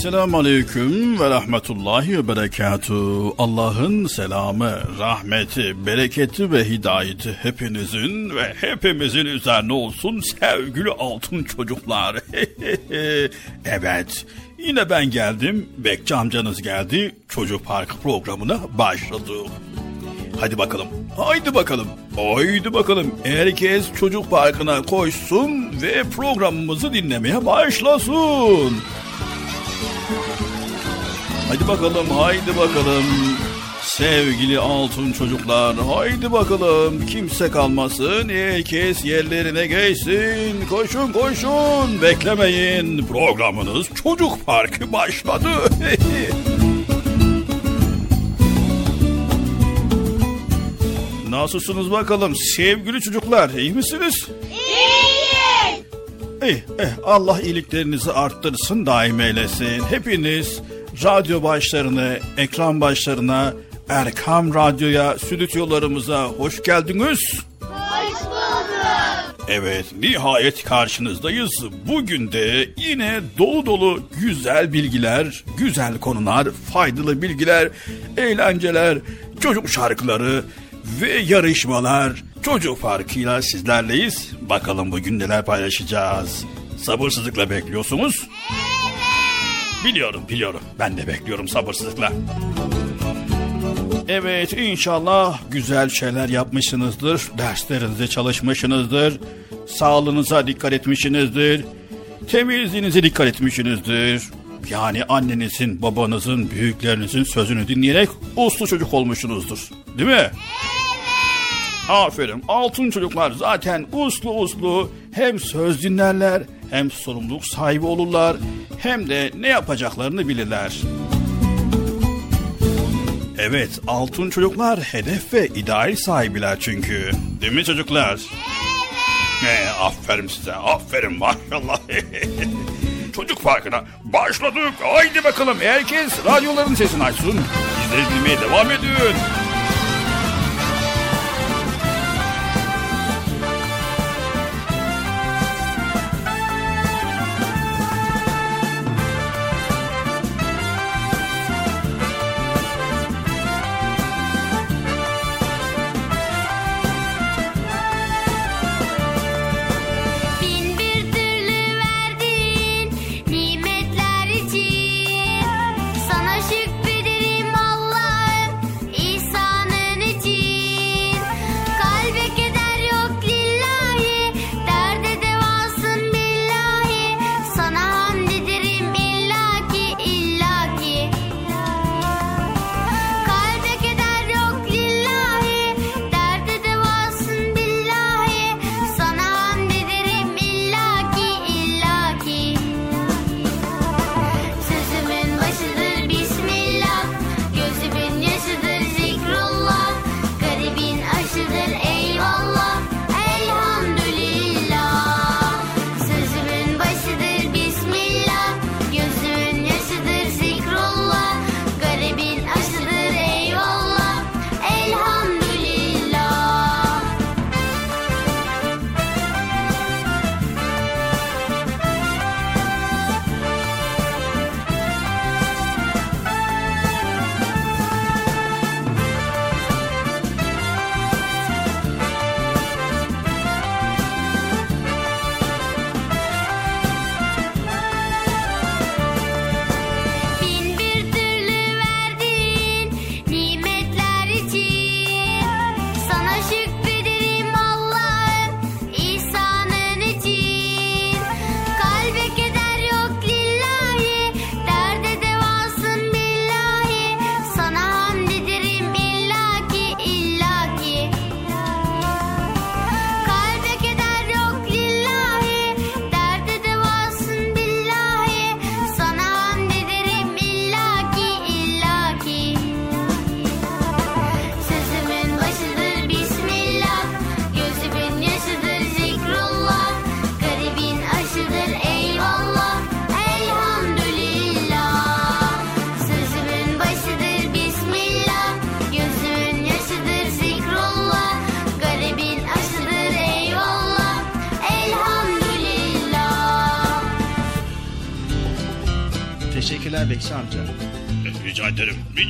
Esselamu Aleyküm ve Rahmetullahi ve Berekatü. Allah'ın selamı, rahmeti, bereketi ve hidayeti hepinizin ve hepimizin üzerine olsun sevgili altın çocuklar. evet, Yine ben geldim, Bekçi amcanız geldi, Çocuk Parkı programına başladık. Hadi bakalım, haydi bakalım, haydi bakalım. Herkes Çocuk Parkı'na koşsun ve programımızı dinlemeye başlasın. Hadi bakalım, haydi bakalım. Sevgili altın çocuklar, haydi bakalım. Kimse kalmasın, herkes yerlerine geçsin. Koşun koşun, beklemeyin. Programınız Çocuk Parkı başladı. Nasılsınız bakalım sevgili çocuklar, iyi misiniz? İyiyiz. İyi, eh, Allah iyiliklerinizi arttırsın, daim eylesin. Hepiniz radyo başlarına, ekran başlarına, Erkam Radyo'ya, stüdyolarımıza hoş geldiniz. Hoş bulduk. Evet, nihayet karşınızdayız. Bugün de yine dolu dolu güzel bilgiler, güzel konular, faydalı bilgiler, eğlenceler, çocuk şarkıları ve yarışmalar çocuk farkıyla sizlerleyiz. Bakalım bugün neler paylaşacağız. Sabırsızlıkla bekliyorsunuz. Biliyorum, biliyorum. Ben de bekliyorum sabırsızlıkla. Evet inşallah güzel şeyler yapmışsınızdır. Derslerinize çalışmışsınızdır. Sağlığınıza dikkat etmişsinizdir. Temizliğinize dikkat etmişsinizdir. Yani annenizin, babanızın, büyüklerinizin sözünü dinleyerek uslu çocuk olmuşsunuzdur. Değil mi? Evet. Aferin. Altın çocuklar zaten uslu uslu hem söz dinlerler hem sorumluluk sahibi olurlar hem de ne yapacaklarını bilirler. Evet, altın çocuklar hedef ve ideal sahibiler çünkü. Değil mi çocuklar? Evet. Ee, aferin size, aferin maşallah. Çocuk Parkı'na başladık. Haydi bakalım herkes radyoların sesini açsın. Bizleri dinlemeye devam edin.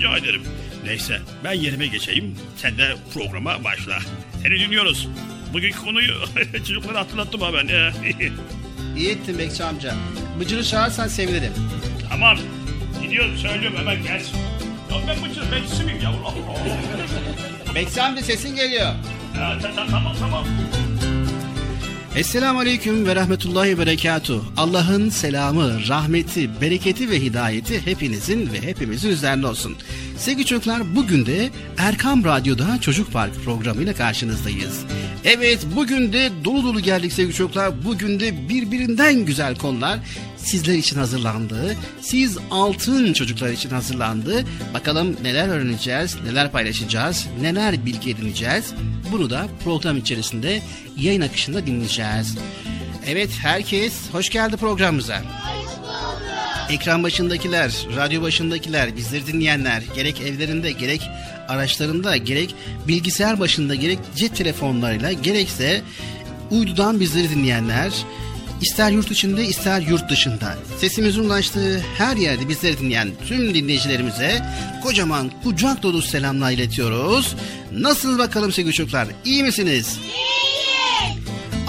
Rica ederim. Neyse ben yerime geçeyim. Sen de programa başla. Seni dinliyoruz. Bugünkü konuyu çocuklara hatırlattım ha ben. İyi ettin Bekçi amca. Bıcır'ı çağırsan sevinirim. Tamam. Gidiyorum söylüyorum hemen gelsin. Ya ben Bıcır bekçisi miyim yavrum? Bekçi amca sesin geliyor. Ya, ta- tamam tamam. Esselamu Aleyküm ve Rahmetullahi ve Berekatuh. Allah'ın selamı, rahmeti, bereketi ve hidayeti hepinizin ve hepimizin üzerine olsun. Sevgili çocuklar bugün de Erkam Radyo'da Çocuk Park programıyla karşınızdayız. Evet bugün de dolu dolu geldik sevgili çocuklar. Bugün de birbirinden güzel konular sizler için hazırlandı. Siz altın çocuklar için hazırlandı. Bakalım neler öğreneceğiz, neler paylaşacağız, neler bilgi edineceğiz. Bunu da program içerisinde yayın akışında dinleyeceğiz. Evet herkes hoş geldi programımıza. Ekran başındakiler, radyo başındakiler, bizleri dinleyenler, gerek evlerinde, gerek araçlarında, gerek bilgisayar başında, gerek cep telefonlarıyla, gerekse uydudan bizleri dinleyenler, ister yurt içinde, ister yurt dışında, sesimizin ulaştığı her yerde bizleri dinleyen tüm dinleyicilerimize kocaman kucak dolu selamlar iletiyoruz. Nasıl bakalım sevgili çocuklar, iyi misiniz?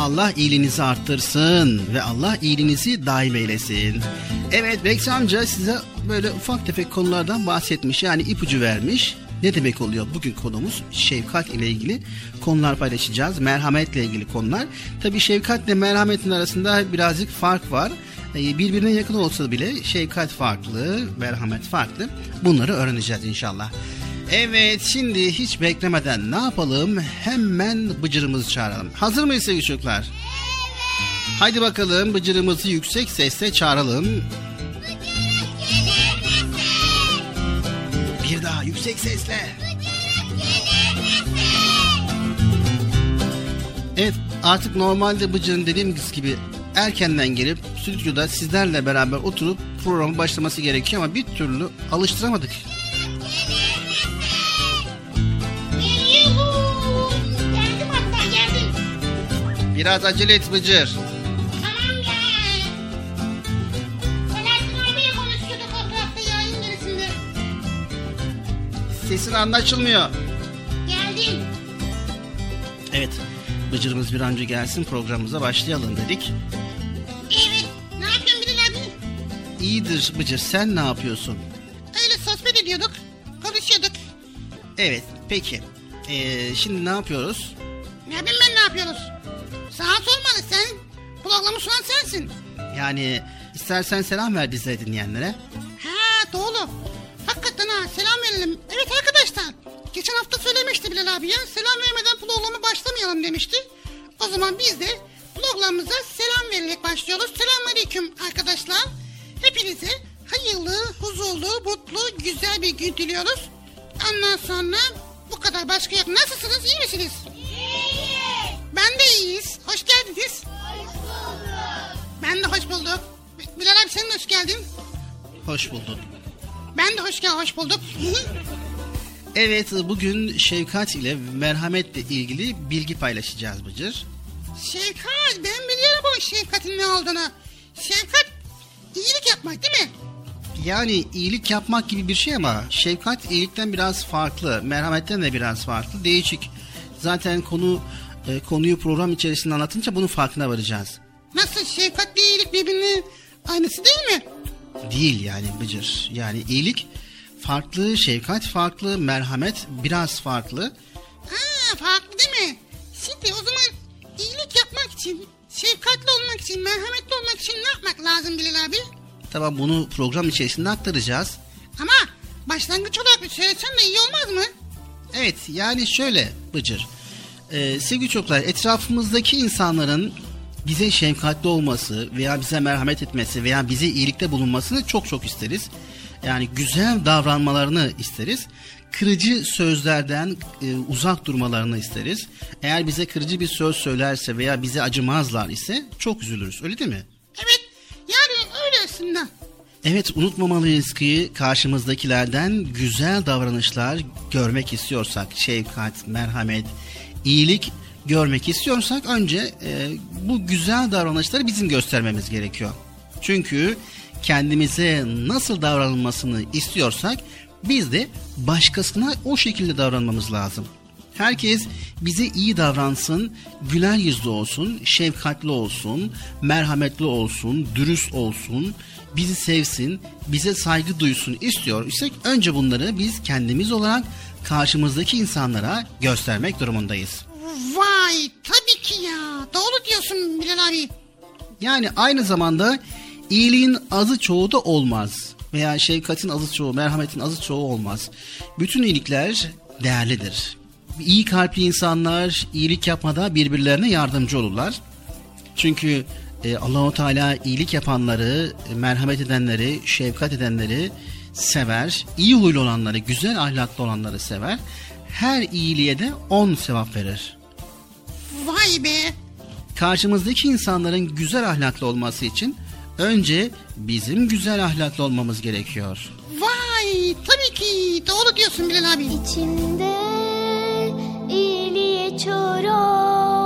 Allah iyiliğinizi arttırsın ve Allah iyiliğinizi daim eylesin. Evet Bekçi amca size böyle ufak tefek konulardan bahsetmiş yani ipucu vermiş. Ne demek oluyor? Bugün konumuz şefkat ile ilgili konular paylaşacağız. Merhametle ilgili konular. Tabi şefkatle merhametin arasında birazcık fark var. Ee, Birbirine yakın olsa bile şefkat farklı, merhamet farklı. Bunları öğreneceğiz inşallah. Evet şimdi hiç beklemeden ne yapalım? Hemen bıcırımızı çağıralım. Hazır mıyız sevgili çocuklar? Haydi bakalım bıcırımızı yüksek sesle çağıralım. Bir daha yüksek sesle. Evet artık normalde Bıcır'ın dediğimiz gibi erkenden gelip stüdyoda sizlerle beraber oturup programın başlaması gerekiyor ama bir türlü alıştıramadık. Biraz acele et Bıcır. Tamam ya. Selahattin abiyle konuşuyorduk o tarafta yayın gerisinde. Sesin anlaşılmıyor. Geldim. Evet, Bıcır'ımız bir an önce gelsin programımıza başlayalım dedik. Evet. Ne yapıyorsun Bilal abi? İyidir Bıcır, sen ne yapıyorsun? Öyle sohbet ediyorduk. Konuşuyorduk. Evet, peki. Ee, şimdi ne yapıyoruz? Ne yapayım ben ne yapıyoruz? Sana sormalı sen. Programı sunan sensin. Yani istersen selam ver bize dinleyenlere. Ha doğru. Hakikaten ha selam verelim. Evet arkadaşlar. Geçen hafta söylemişti Bilal abi ya. Selam vermeden programa başlamayalım demişti. O zaman biz de programımıza selam vererek başlıyoruz. Selamünaleyküm arkadaşlar. Hepinize hayırlı, huzurlu, mutlu, güzel bir gün diliyoruz. Ondan sonra bu kadar başka yok. Nasılsınız? iyi misiniz? Ben de iyiyiz. Hoş geldiniz. Ben de hoş bulduk. Bilal abi sen de hoş geldin. Hoş bulduk. Ben de hoş gel hoş bulduk. Evet, bugün şefkat ile merhametle ilgili bilgi paylaşacağız Bıcır. Şefkat ben biliyorum bu şefkatin ne olduğunu. Şefkat iyilik yapmak değil mi? Yani iyilik yapmak gibi bir şey ama şefkat iyilikten biraz farklı, merhametten de biraz farklı, değişik. Zaten konu e, konuyu program içerisinde anlatınca bunun farkına varacağız. Nasıl şefkatle iyilik birbirinin aynısı değil mi? Değil yani Bıcır. Yani iyilik farklı, şefkat farklı, merhamet biraz farklı. Ha farklı değil mi? Şimdi o zaman iyilik yapmak için, şefkatli olmak için, merhametli olmak için ne yapmak lazım Bilal abi? Tamam bunu program içerisinde aktaracağız. Ama başlangıç olarak bir söylesen de iyi olmaz mı? Evet yani şöyle Bıcır. Ee, sevgili çocuklar etrafımızdaki insanların bize şefkatli olması veya bize merhamet etmesi veya bize iyilikte bulunmasını çok çok isteriz. Yani güzel davranmalarını isteriz. Kırıcı sözlerden e, uzak durmalarını isteriz. Eğer bize kırıcı bir söz söylerse veya bize acımazlar ise çok üzülürüz. Öyle değil mi? Evet yani öyle aslında. Evet unutmamalıyız ki karşımızdakilerden güzel davranışlar görmek istiyorsak, şefkat, merhamet, iyilik görmek istiyorsak önce e, bu güzel davranışları bizim göstermemiz gerekiyor. Çünkü kendimize nasıl davranılmasını istiyorsak biz de başkasına o şekilde davranmamız lazım. Herkes bize iyi davransın, güler yüzlü olsun, şefkatli olsun, merhametli olsun, dürüst olsun, bizi sevsin, bize saygı duysun istiyor isek önce bunları biz kendimiz olarak karşımızdaki insanlara göstermek durumundayız. Vay tabii ki ya. Doğru diyorsun Bilal abi. Yani aynı zamanda iyiliğin azı çoğu da olmaz. Veya şefkatin azı çoğu, merhametin azı çoğu olmaz. Bütün iyilikler değerlidir. İyi kalpli insanlar iyilik yapmada birbirlerine yardımcı olurlar. Çünkü e, Allahu Teala iyilik yapanları, merhamet edenleri, şefkat edenleri sever. İyi huylu olanları, güzel ahlaklı olanları sever. Her iyiliğe de on sevap verir. Vay be. karşımızdaki insanların güzel ahlaklı olması için önce bizim güzel ahlaklı olmamız gerekiyor. Vay tabii ki. Doğru diyorsun Bilal abi. İçimde iyiliğe çağıran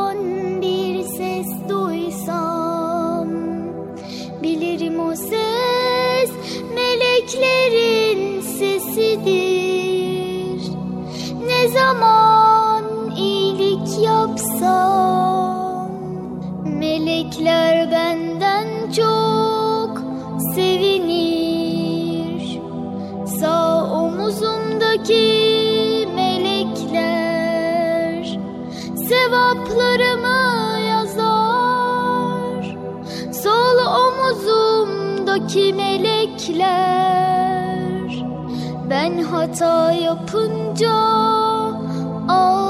meleklerin sesidir. Ne zaman iyilik yapsam Melekler benden çok sevinir. Sağ omuzumdaki melekler sevaplarımı omuzumdaki melekler ben hata yapınca ağlar.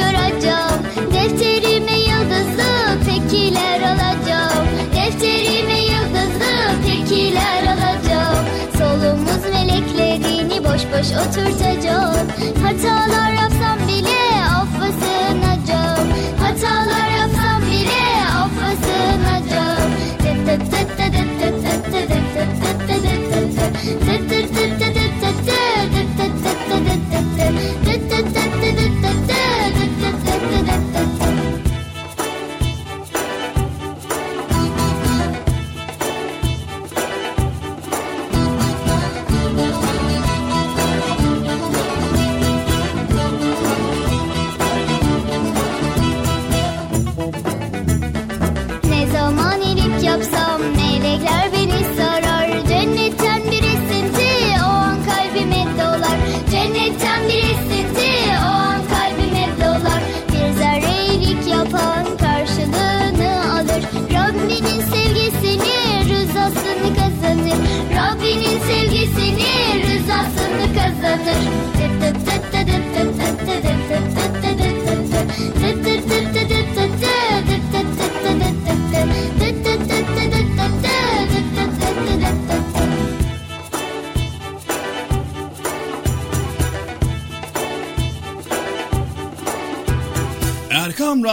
Yoracağım Defterime yıldızlı tekiler alacağım Defterime yıldızlı tekiler alacağım Sol omuz meleklerini boş boş oturtacağım Hatalar yapsam bile affa sığınacağım Hatalar yapsam bile affa sığınacağım tıt tıt tıt tıt tıt tıt tıt tıt tıt tıt tıt tıt tıt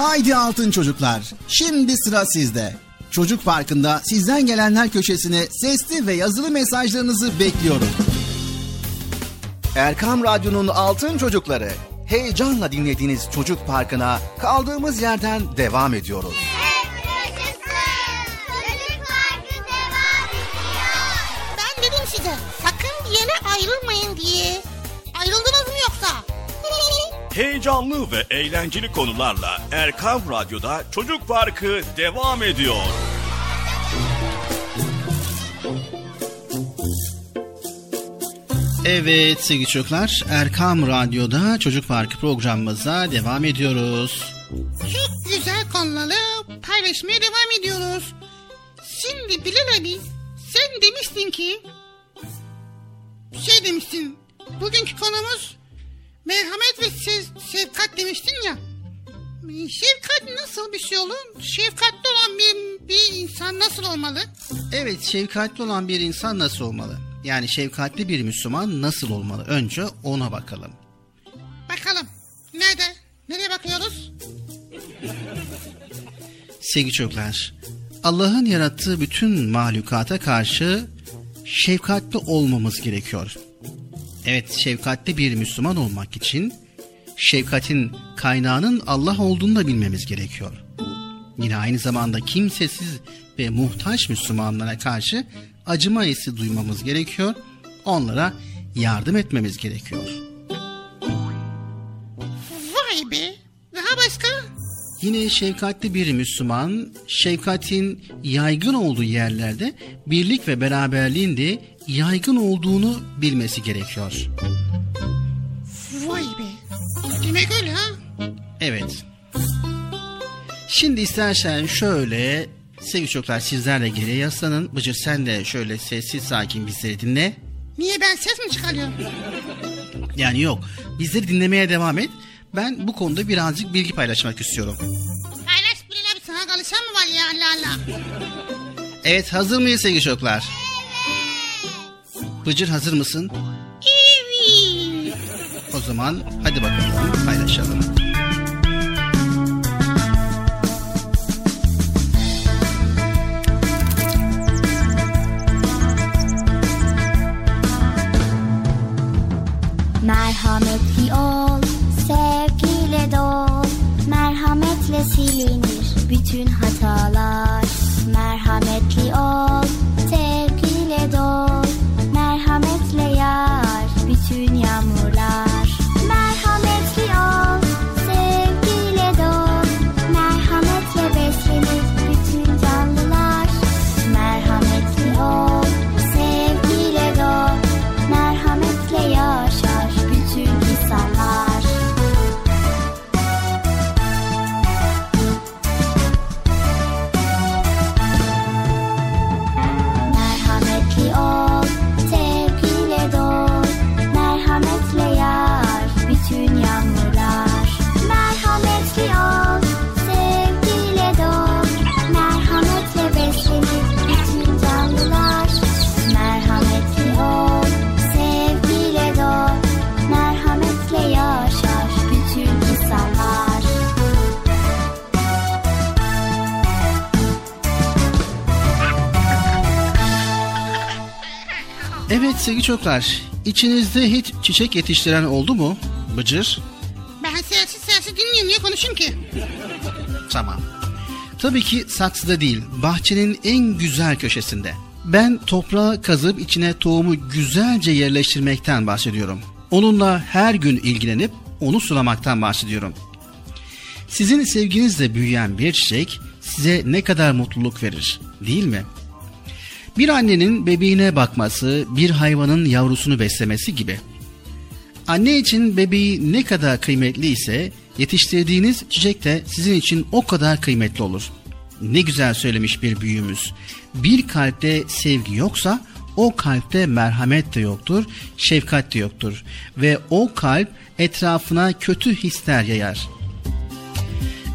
Haydi altın çocuklar. Şimdi sıra sizde. Çocuk Parkı'nda sizden gelenler köşesine sesli ve yazılı mesajlarınızı bekliyorum. Erkam Radyo'nun altın çocukları. Heyecanla dinlediğiniz Çocuk Parkı'na kaldığımız yerden devam ediyoruz. Ben dedim size sakın bir yere ayrılmayın diye. Ayrıldınız mı yoksa? Heyecanlı ve eğlenceli konularla Erkam Radyo'da Çocuk Parkı devam ediyor. Evet sevgili çocuklar Erkam Radyo'da Çocuk Parkı programımıza devam ediyoruz. Çok güzel konuları paylaşmaya devam ediyoruz. Şimdi Bilal abi sen demiştin ki şey demiştin bugünkü konumuz merhamet ve sev- şefkat demiştin ya. Şefkat nasıl bir şey olur? Şefkatli olan bir, bir insan nasıl olmalı? Evet şefkatli olan bir insan nasıl olmalı? Yani şefkatli bir Müslüman nasıl olmalı? Önce ona bakalım. Bakalım. Nerede? Nereye bakıyoruz? Sevgili çocuklar, Allah'ın yarattığı bütün mahlukata karşı şefkatli olmamız gerekiyor. Evet, şefkatli bir Müslüman olmak için şefkatin kaynağının Allah olduğunu da bilmemiz gerekiyor. Yine aynı zamanda kimsesiz ve muhtaç Müslümanlara karşı acıma hissi duymamız gerekiyor. Onlara yardım etmemiz gerekiyor. Vay be. Daha başka? Yine şefkatli bir Müslüman, şefkatin yaygın olduğu yerlerde birlik ve beraberliğin de yaygın olduğunu bilmesi gerekiyor. Vay be. Demek öyle ha? Evet. Şimdi istersen şöyle sevgili çocuklar sizler de geriye yaslanın. Bıcır sen de şöyle sessiz sakin bizleri dinle. Niye ben ses mi çıkarıyorum? Yani yok bizleri dinlemeye devam et. Ben bu konuda birazcık bilgi paylaşmak istiyorum. Paylaş Bilal abi sana kalışan mı var ya Allah Allah. Evet hazır mıyız sevgili çocuklar? Bıcır hazır mısın? Evet. O zaman hadi bakalım paylaşalım. Merhametli ol, sevgiyle dol. Merhametle silinir bütün hatalar. Merhametli ol, sevgili çocuklar, içinizde hiç çiçek yetiştiren oldu mu? Bıcır? Ben sessiz sessiz dinliyorum niye konuşayım ki? Tamam. Tabii ki saksıda değil, bahçenin en güzel köşesinde. Ben toprağı kazıp içine tohumu güzelce yerleştirmekten bahsediyorum. Onunla her gün ilgilenip onu sulamaktan bahsediyorum. Sizin sevginizle büyüyen bir çiçek size ne kadar mutluluk verir, değil mi? Bir annenin bebeğine bakması, bir hayvanın yavrusunu beslemesi gibi. Anne için bebeği ne kadar kıymetli ise yetiştirdiğiniz çiçek de sizin için o kadar kıymetli olur. Ne güzel söylemiş bir büyüğümüz. Bir kalpte sevgi yoksa o kalpte merhamet de yoktur, şefkat de yoktur ve o kalp etrafına kötü hisler yayar.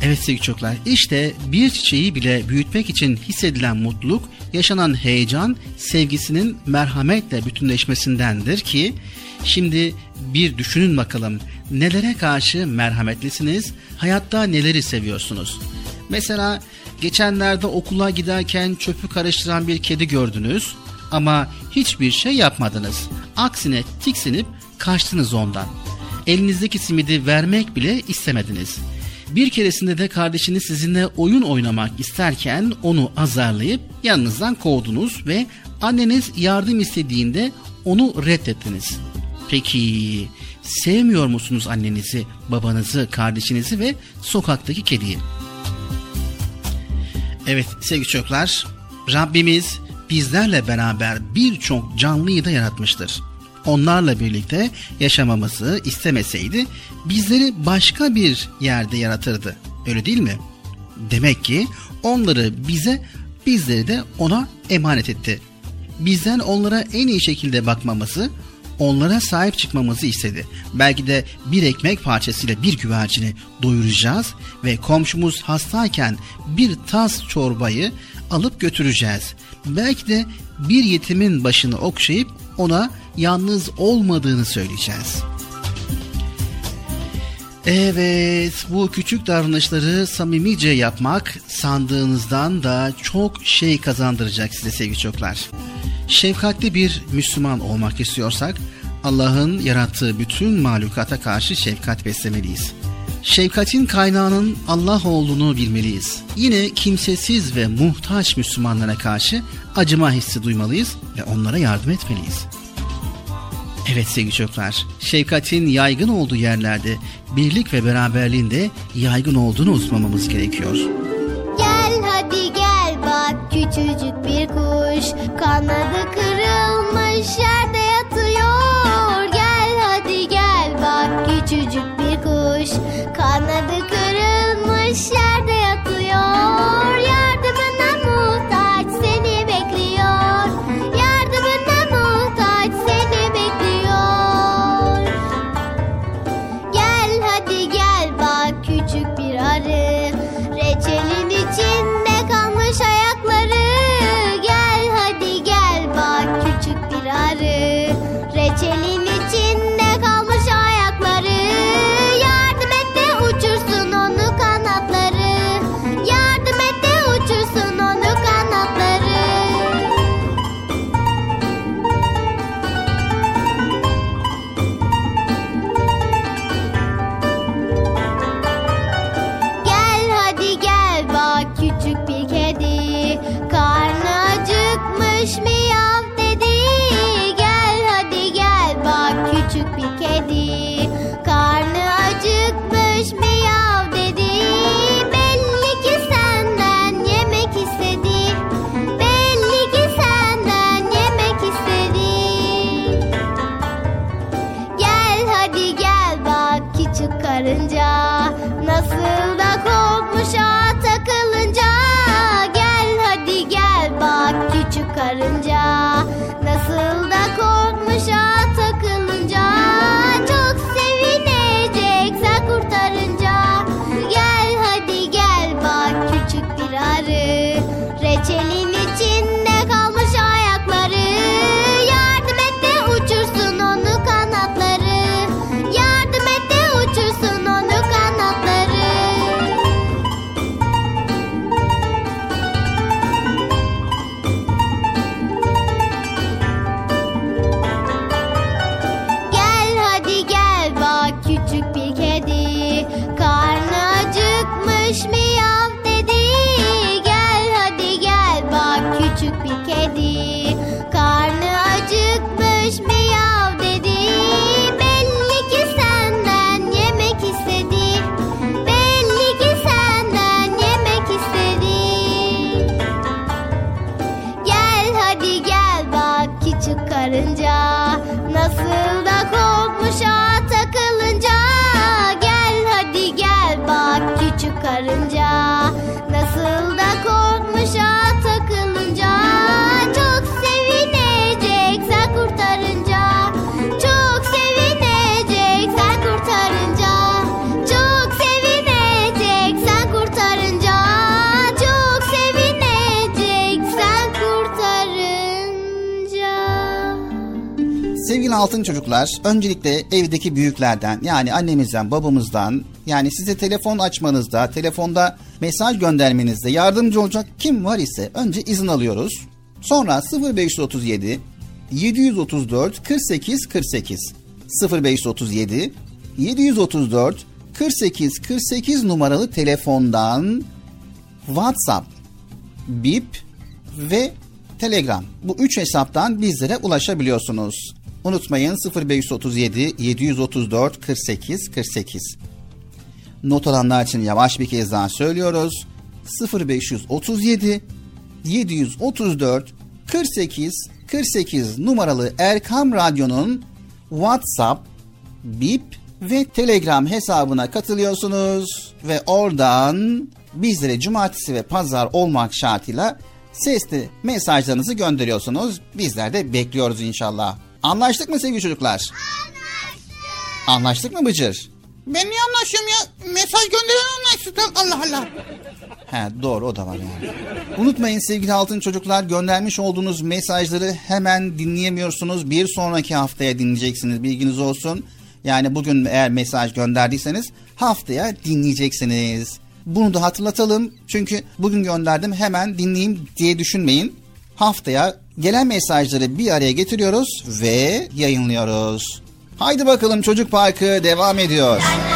Evet sevgili çocuklar işte bir çiçeği bile büyütmek için hissedilen mutluluk yaşanan heyecan sevgisinin merhametle bütünleşmesindendir ki şimdi bir düşünün bakalım nelere karşı merhametlisiniz hayatta neleri seviyorsunuz. Mesela geçenlerde okula giderken çöpü karıştıran bir kedi gördünüz ama hiçbir şey yapmadınız. Aksine tiksinip kaçtınız ondan. Elinizdeki simidi vermek bile istemediniz. Bir keresinde de kardeşiniz sizinle oyun oynamak isterken onu azarlayıp yanınızdan kovdunuz ve anneniz yardım istediğinde onu reddettiniz. Peki sevmiyor musunuz annenizi, babanızı, kardeşinizi ve sokaktaki kediyi? Evet sevgili çocuklar, Rabbimiz bizlerle beraber birçok canlıyı da yaratmıştır. Onlarla birlikte yaşamamızı istemeseydi bizleri başka bir yerde yaratırdı. Öyle değil mi? Demek ki onları bize, bizleri de ona emanet etti. Bizden onlara en iyi şekilde bakmamızı, onlara sahip çıkmamızı istedi. Belki de bir ekmek parçasıyla bir güvercini doyuracağız ve komşumuz hastayken bir tas çorbayı alıp götüreceğiz. Belki de bir yetimin başını okşayıp ona yalnız olmadığını söyleyeceğiz. Evet, bu küçük davranışları samimice yapmak sandığınızdan da çok şey kazandıracak size sevgili çocuklar. Şefkatli bir Müslüman olmak istiyorsak Allah'ın yarattığı bütün mahlukata karşı şefkat beslemeliyiz. Şefkatin kaynağının Allah olduğunu bilmeliyiz. Yine kimsesiz ve muhtaç Müslümanlara karşı acıma hissi duymalıyız ve onlara yardım etmeliyiz. Evet sevgili çocuklar, şefkatin yaygın olduğu yerlerde birlik ve beraberliğin de yaygın olduğunu unutmamamız gerekiyor. Gel hadi gel bak küçücük bir kuş Kanadı kırılmış yerde altın çocuklar öncelikle evdeki büyüklerden yani annemizden babamızdan yani size telefon açmanızda telefonda mesaj göndermenizde yardımcı olacak kim var ise önce izin alıyoruz. Sonra 0537 734 48 48 0537 734 48 48 numaralı telefondan WhatsApp, Bip ve Telegram. Bu üç hesaptan bizlere ulaşabiliyorsunuz. Unutmayın 0537 734 48 48. Not alanlar için yavaş bir kez daha söylüyoruz. 0537 734 48 48 numaralı Erkam Radyo'nun WhatsApp, Bip ve Telegram hesabına katılıyorsunuz ve oradan bizlere cumartesi ve pazar olmak şartıyla sesli mesajlarınızı gönderiyorsunuz. Bizler de bekliyoruz inşallah. Anlaştık mı sevgili çocuklar? Anlaştık. Anlaştık mı Bıcır? Ben niye anlaşıyorum ya? Mesaj gönderen anlaştık. Allah Allah. He doğru o da var yani. Unutmayın sevgili altın çocuklar göndermiş olduğunuz mesajları hemen dinleyemiyorsunuz. Bir sonraki haftaya dinleyeceksiniz bilginiz olsun. Yani bugün eğer mesaj gönderdiyseniz haftaya dinleyeceksiniz. Bunu da hatırlatalım. Çünkü bugün gönderdim hemen dinleyeyim diye düşünmeyin. Haftaya gelen mesajları bir araya getiriyoruz ve yayınlıyoruz. Haydi bakalım Çocuk Parkı devam ediyor. Yazıl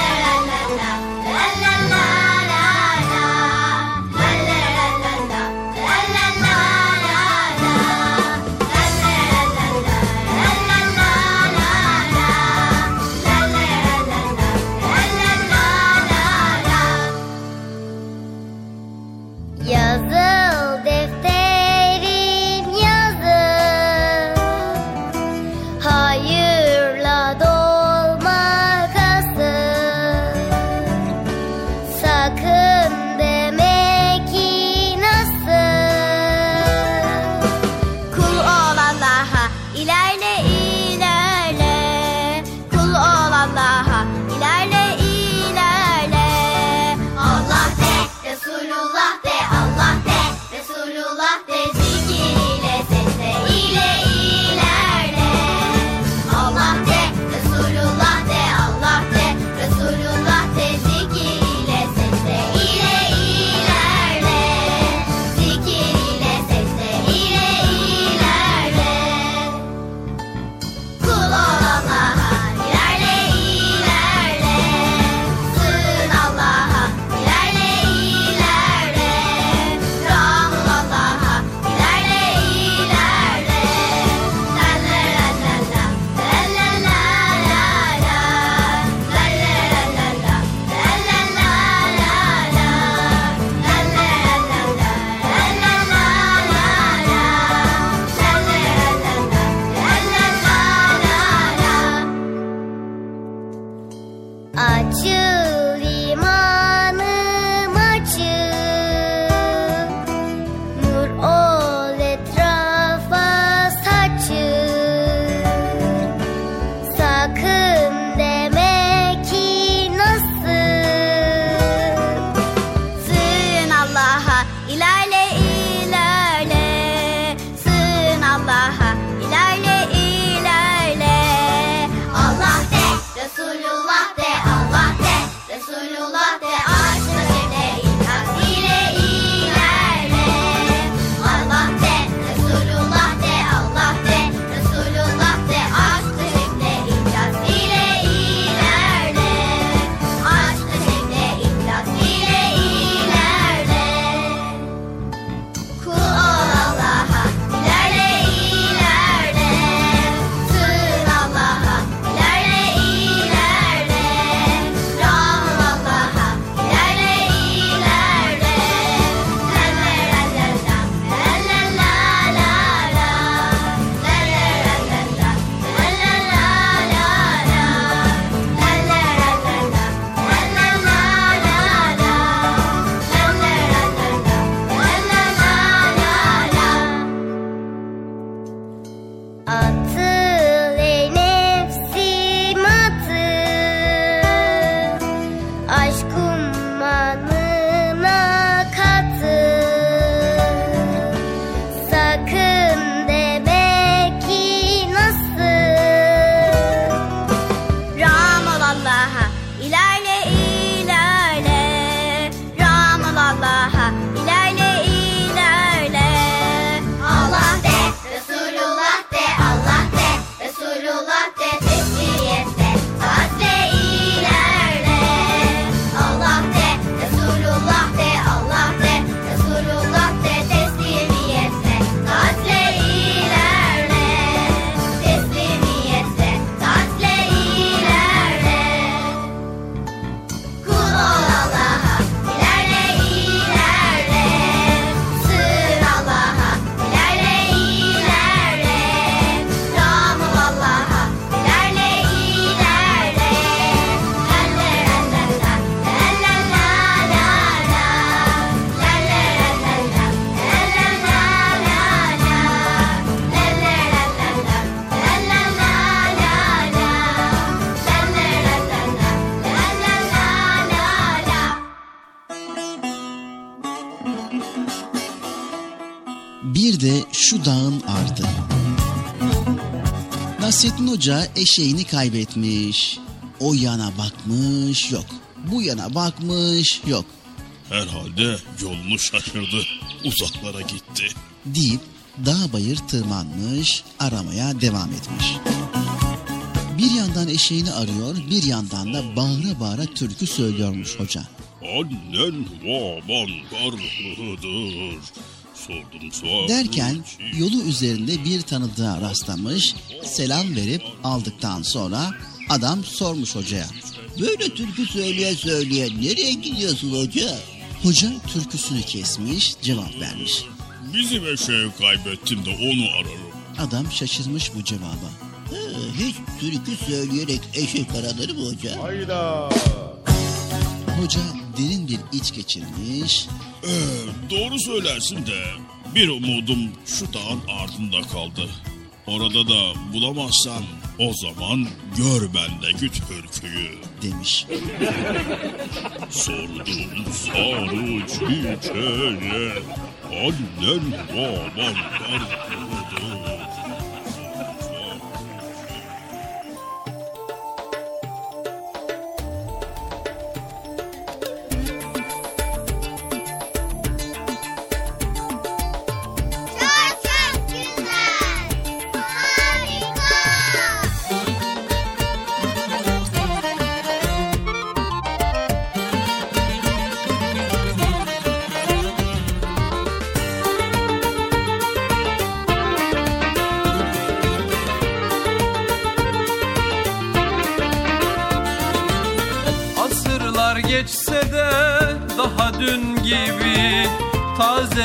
şu dağın ardı. Nasrettin Hoca eşeğini kaybetmiş. O yana bakmış yok. Bu yana bakmış yok. Herhalde yolunu şaşırdı. Uzaklara gitti. Deyip dağ bayır tırmanmış aramaya devam etmiş. Bir yandan eşeğini arıyor bir yandan da bağıra bağıra türkü söylüyormuş hoca. Annen baban karlıdır. Sordum sordum. Derken yolu üzerinde bir tanıdığa rastlamış, selam verip aldıktan sonra adam sormuş hocaya. Böyle türkü söyleye söyleye nereye gidiyorsun hoca? Hoca türküsünü kesmiş, cevap vermiş. Bizim eşeği kaybettim de onu ararım. Adam şaşırmış bu cevaba. Ha, hiç türkü söyleyerek eşek aranır mı hoca? Hoca derin bir iç geçirmiş, Ee, doğru söylersin de bir umudum şu dağın ardında kaldı. Orada da bulamazsam o zaman gör bendeki türküyü. demiş. Sordum sarı çiçeğe annen baban karlıdır.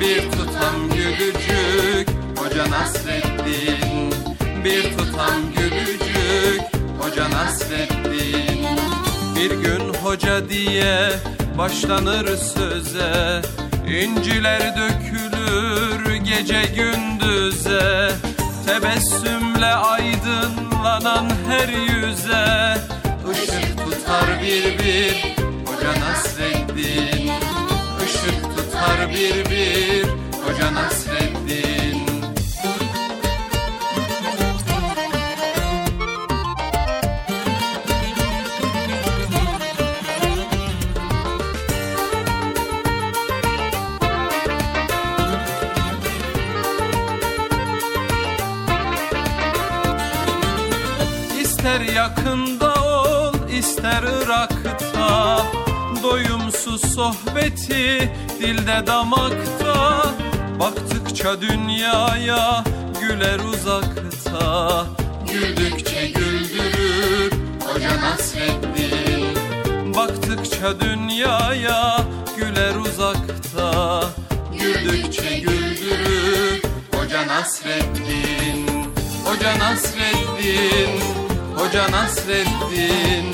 Bir tutam gülücük. Hoca Nasreddin Bir tutam gülücük. Hoca Nasreddin Bir gün hoca diye başlanır söze. İnciler dökülür gece gündüze. Tebessümle aydınlanan her yüze. Işık tutar bir bir Hoca Nasreddin bir bir Hoca Nasreddin sohbeti dilde damakta. Baktıkça dünyaya güler uzakta. Güldükçe güldürür Hoca Nasreddin Baktıkça dünyaya güler uzakta. Güldükçe güldürür Hoca Nasreddin Hoca Nasreddin Hoca Nasreddin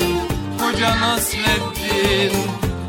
Hoca Nasreddin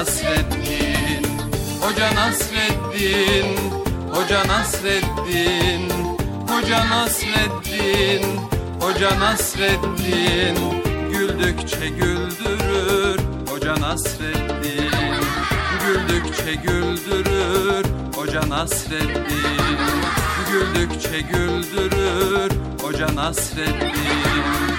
Nasreddin Hoca Nasreddin Hoca Nasreddin Hoca Nasreddin Hoca Nasreddin. Güldükçe güldürür Hoca Nasreddin. Güldükçe güldürür Hoca Nasreddin. Güldükçe güldürür Hoca Nasreddin.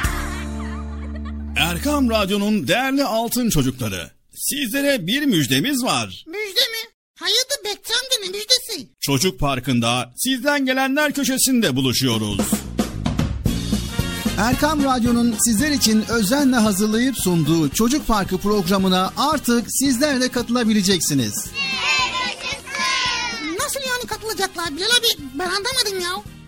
Erkam Radyo'nun değerli altın çocukları. Sizlere bir müjdemiz var. Müjde mi? Hayırdır Bekçi amca ne müjdesi? Çocuk Parkı'nda sizden gelenler köşesinde buluşuyoruz. Erkam Radyo'nun sizler için özenle hazırlayıp sunduğu Çocuk Parkı programına artık sizler de katılabileceksiniz. Nasıl yani katılacaklar Bilal abi? Ben anlamadım ya.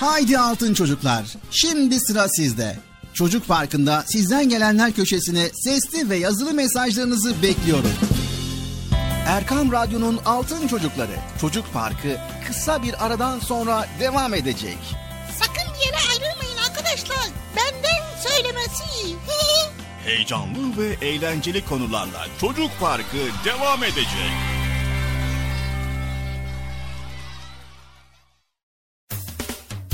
Haydi altın çocuklar. Şimdi sıra sizde. Çocuk Parkı'nda sizden gelenler köşesine sesli ve yazılı mesajlarınızı bekliyorum. Erkam Radyo'nun Altın Çocukları Çocuk Parkı kısa bir aradan sonra devam edecek. Sakın bir yere ayrılmayın arkadaşlar. Benden söylemesi. Heyecanlı ve eğlenceli konularla Çocuk Parkı devam edecek.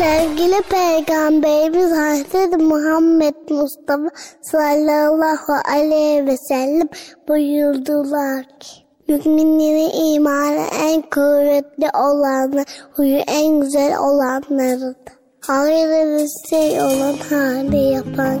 Sevgili Peygamberimiz Hazreti Muhammed Mustafa sallallahu aleyhi ve sellem buyurdular ki Müminlerin imanı en kuvvetli olanı, huyu en güzel olanlarıdır. Hayırlı bir şey olan hali yapan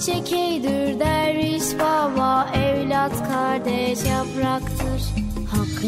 Çiçek eydür derviş baba Evlat kardeş yapraktır. Hak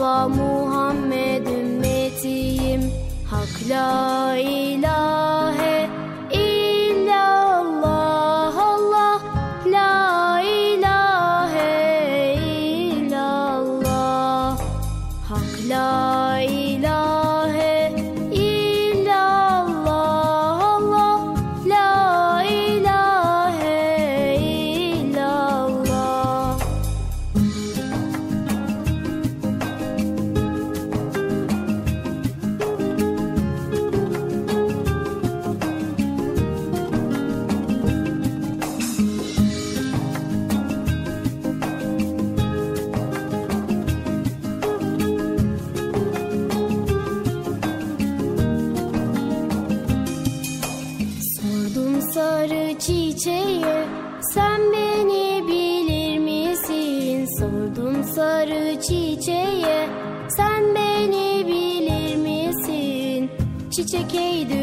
baba Muhammed ümmetiyim. Hak la Çiçek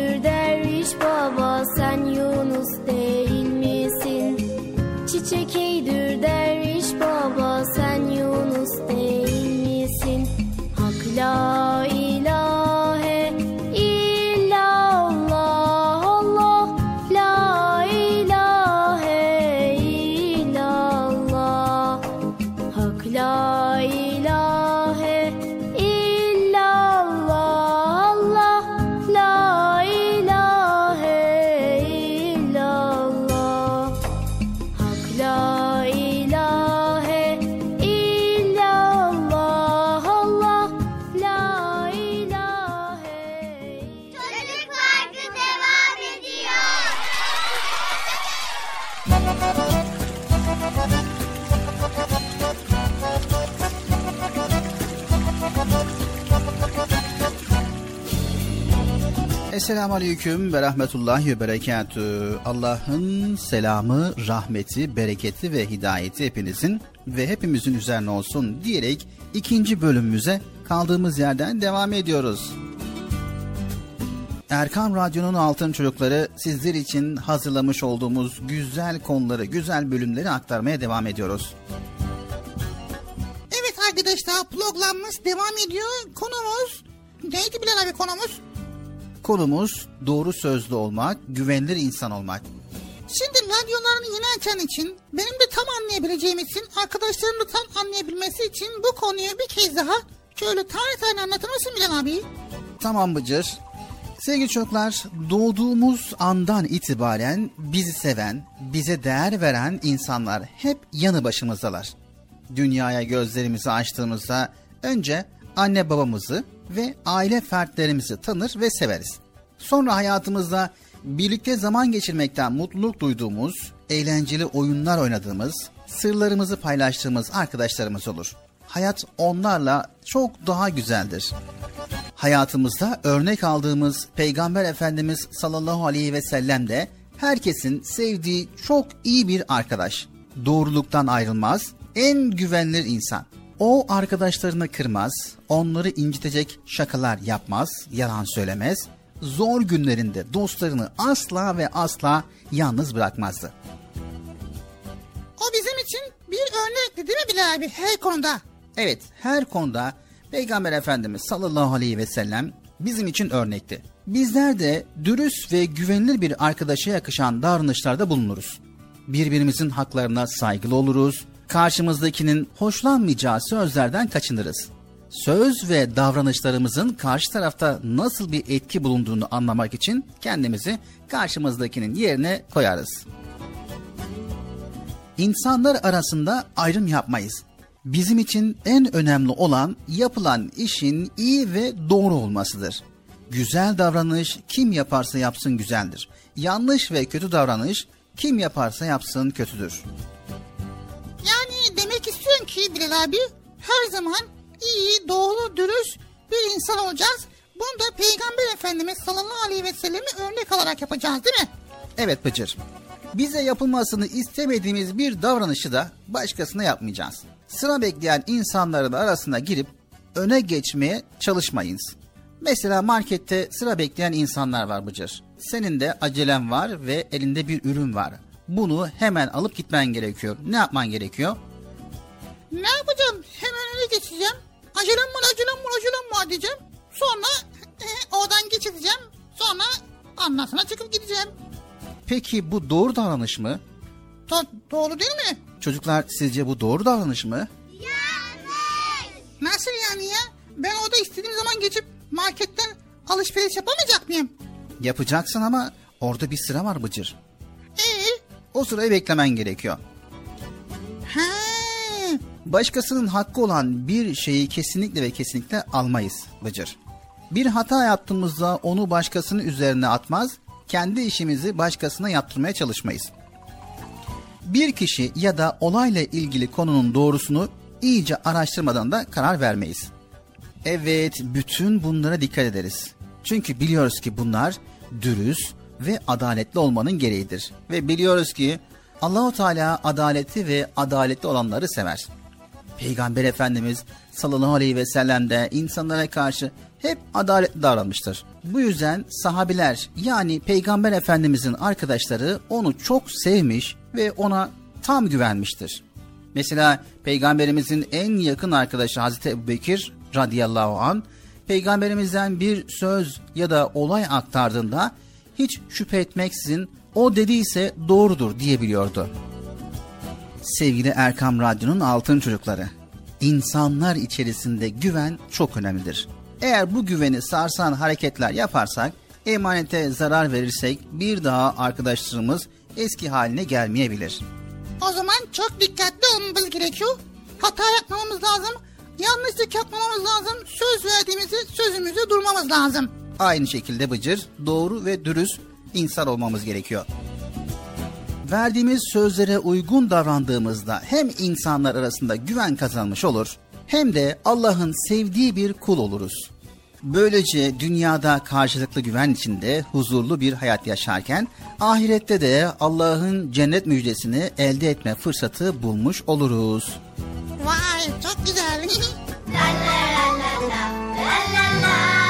Esselamu Aleyküm ve Rahmetullahi ve Berekatü. Allah'ın selamı, rahmeti, bereketi ve hidayeti hepinizin ve hepimizin üzerine olsun diyerek ikinci bölümümüze kaldığımız yerden devam ediyoruz. Erkam Radyo'nun Altın Çocukları sizler için hazırlamış olduğumuz güzel konuları, güzel bölümleri aktarmaya devam ediyoruz. Evet arkadaşlar programımız devam ediyor. Konumuz neydi Bilal abi konumuz? Konumuz doğru sözlü olmak, güvenilir insan olmak. Şimdi radyolarını yeni açan için benim de tam anlayabileceğim için arkadaşlarım da tam anlayabilmesi için bu konuyu bir kez daha şöyle tane tane anlatır mısın Bilal abi? Tamam Bıcır. Sevgili çocuklar, doğduğumuz andan itibaren bizi seven, bize değer veren insanlar hep yanı başımızdalar. Dünyaya gözlerimizi açtığımızda önce anne babamızı ve aile fertlerimizi tanır ve severiz. Sonra hayatımızda birlikte zaman geçirmekten mutluluk duyduğumuz, eğlenceli oyunlar oynadığımız, sırlarımızı paylaştığımız arkadaşlarımız olur. Hayat onlarla çok daha güzeldir hayatımızda örnek aldığımız Peygamber Efendimiz sallallahu aleyhi ve sellem de herkesin sevdiği çok iyi bir arkadaş. Doğruluktan ayrılmaz, en güvenilir insan. O arkadaşlarını kırmaz, onları incitecek şakalar yapmaz, yalan söylemez. Zor günlerinde dostlarını asla ve asla yalnız bırakmazdı. O bizim için bir örnekti değil mi Bilal abi her konuda? Evet, her konuda Peygamber Efendimiz sallallahu aleyhi ve sellem bizim için örnekti. Bizler de dürüst ve güvenilir bir arkadaşa yakışan davranışlarda bulunuruz. Birbirimizin haklarına saygılı oluruz, karşımızdakinin hoşlanmayacağı sözlerden kaçınırız. Söz ve davranışlarımızın karşı tarafta nasıl bir etki bulunduğunu anlamak için kendimizi karşımızdakinin yerine koyarız. İnsanlar arasında ayrım yapmayız. Bizim için en önemli olan yapılan işin iyi ve doğru olmasıdır. Güzel davranış kim yaparsa yapsın güzeldir. Yanlış ve kötü davranış kim yaparsa yapsın kötüdür. Yani demek istiyorsun ki Bilal abi her zaman iyi, doğru, dürüst bir insan olacağız. Bunu da Peygamber Efendimiz sallallahu aleyhi ve sellemi örnek alarak yapacağız değil mi? Evet Bıcır. Bize yapılmasını istemediğimiz bir davranışı da başkasına yapmayacağız. Sıra bekleyen insanların arasına girip öne geçmeye çalışmayınız. Mesela markette sıra bekleyen insanlar var Bıcır. Senin de acelen var ve elinde bir ürün var. Bunu hemen alıp gitmen gerekiyor. Ne yapman gerekiyor? Ne yapacağım? Hemen öne geçeceğim. Acelem var, acelem var, acelem var diyeceğim. Sonra e, oradan geçeceğim. Sonra ondan sonra çıkıp gideceğim. Peki bu doğru davranış mı? Do- doğru değil mi? Çocuklar sizce bu doğru davranış mı? Nasıl yani ya? Ben orada istediğim zaman geçip marketten alışveriş yapamayacak mıyım? Yapacaksın ama orada bir sıra var Bıcır. Ee? O sırayı beklemen gerekiyor. Ha. Başkasının hakkı olan bir şeyi kesinlikle ve kesinlikle almayız Bıcır. Bir hata yaptığımızda onu başkasının üzerine atmaz, kendi işimizi başkasına yaptırmaya çalışmayız. Bir kişi ya da olayla ilgili konunun doğrusunu iyice araştırmadan da karar vermeyiz. Evet, bütün bunlara dikkat ederiz. Çünkü biliyoruz ki bunlar dürüst ve adaletli olmanın gereğidir. Ve biliyoruz ki Allahu Teala adaleti ve adaletli olanları sever. Peygamber Efendimiz sallallahu aleyhi ve sellem de insanlara karşı hep adaletli davranmıştır. Bu yüzden sahabiler yani Peygamber Efendimizin arkadaşları onu çok sevmiş ve ona tam güvenmiştir. Mesela Peygamberimizin en yakın arkadaşı Hazreti Ebubekir radıyallahu an Peygamberimizden bir söz ya da olay aktardığında hiç şüphe etmeksizin o dediyse doğrudur diyebiliyordu. Sevgili Erkam Radyo'nun altın çocukları, insanlar içerisinde güven çok önemlidir. Eğer bu güveni sarsan hareketler yaparsak, emanete zarar verirsek bir daha arkadaşlarımız eski haline gelmeyebilir. O zaman çok dikkatli olmamız gerekiyor. Hata yapmamamız lazım. Yanlışlık yapmamamız lazım. Söz verdiğimizi sözümüzde durmamız lazım. Aynı şekilde Bıcır, doğru ve dürüst insan olmamız gerekiyor. Verdiğimiz sözlere uygun davrandığımızda hem insanlar arasında güven kazanmış olur hem de Allah'ın sevdiği bir kul oluruz. Böylece dünyada karşılıklı güven içinde huzurlu bir hayat yaşarken ahirette de Allah'ın cennet müjdesini elde etme fırsatı bulmuş oluruz. Vay çok güzel. Yazıl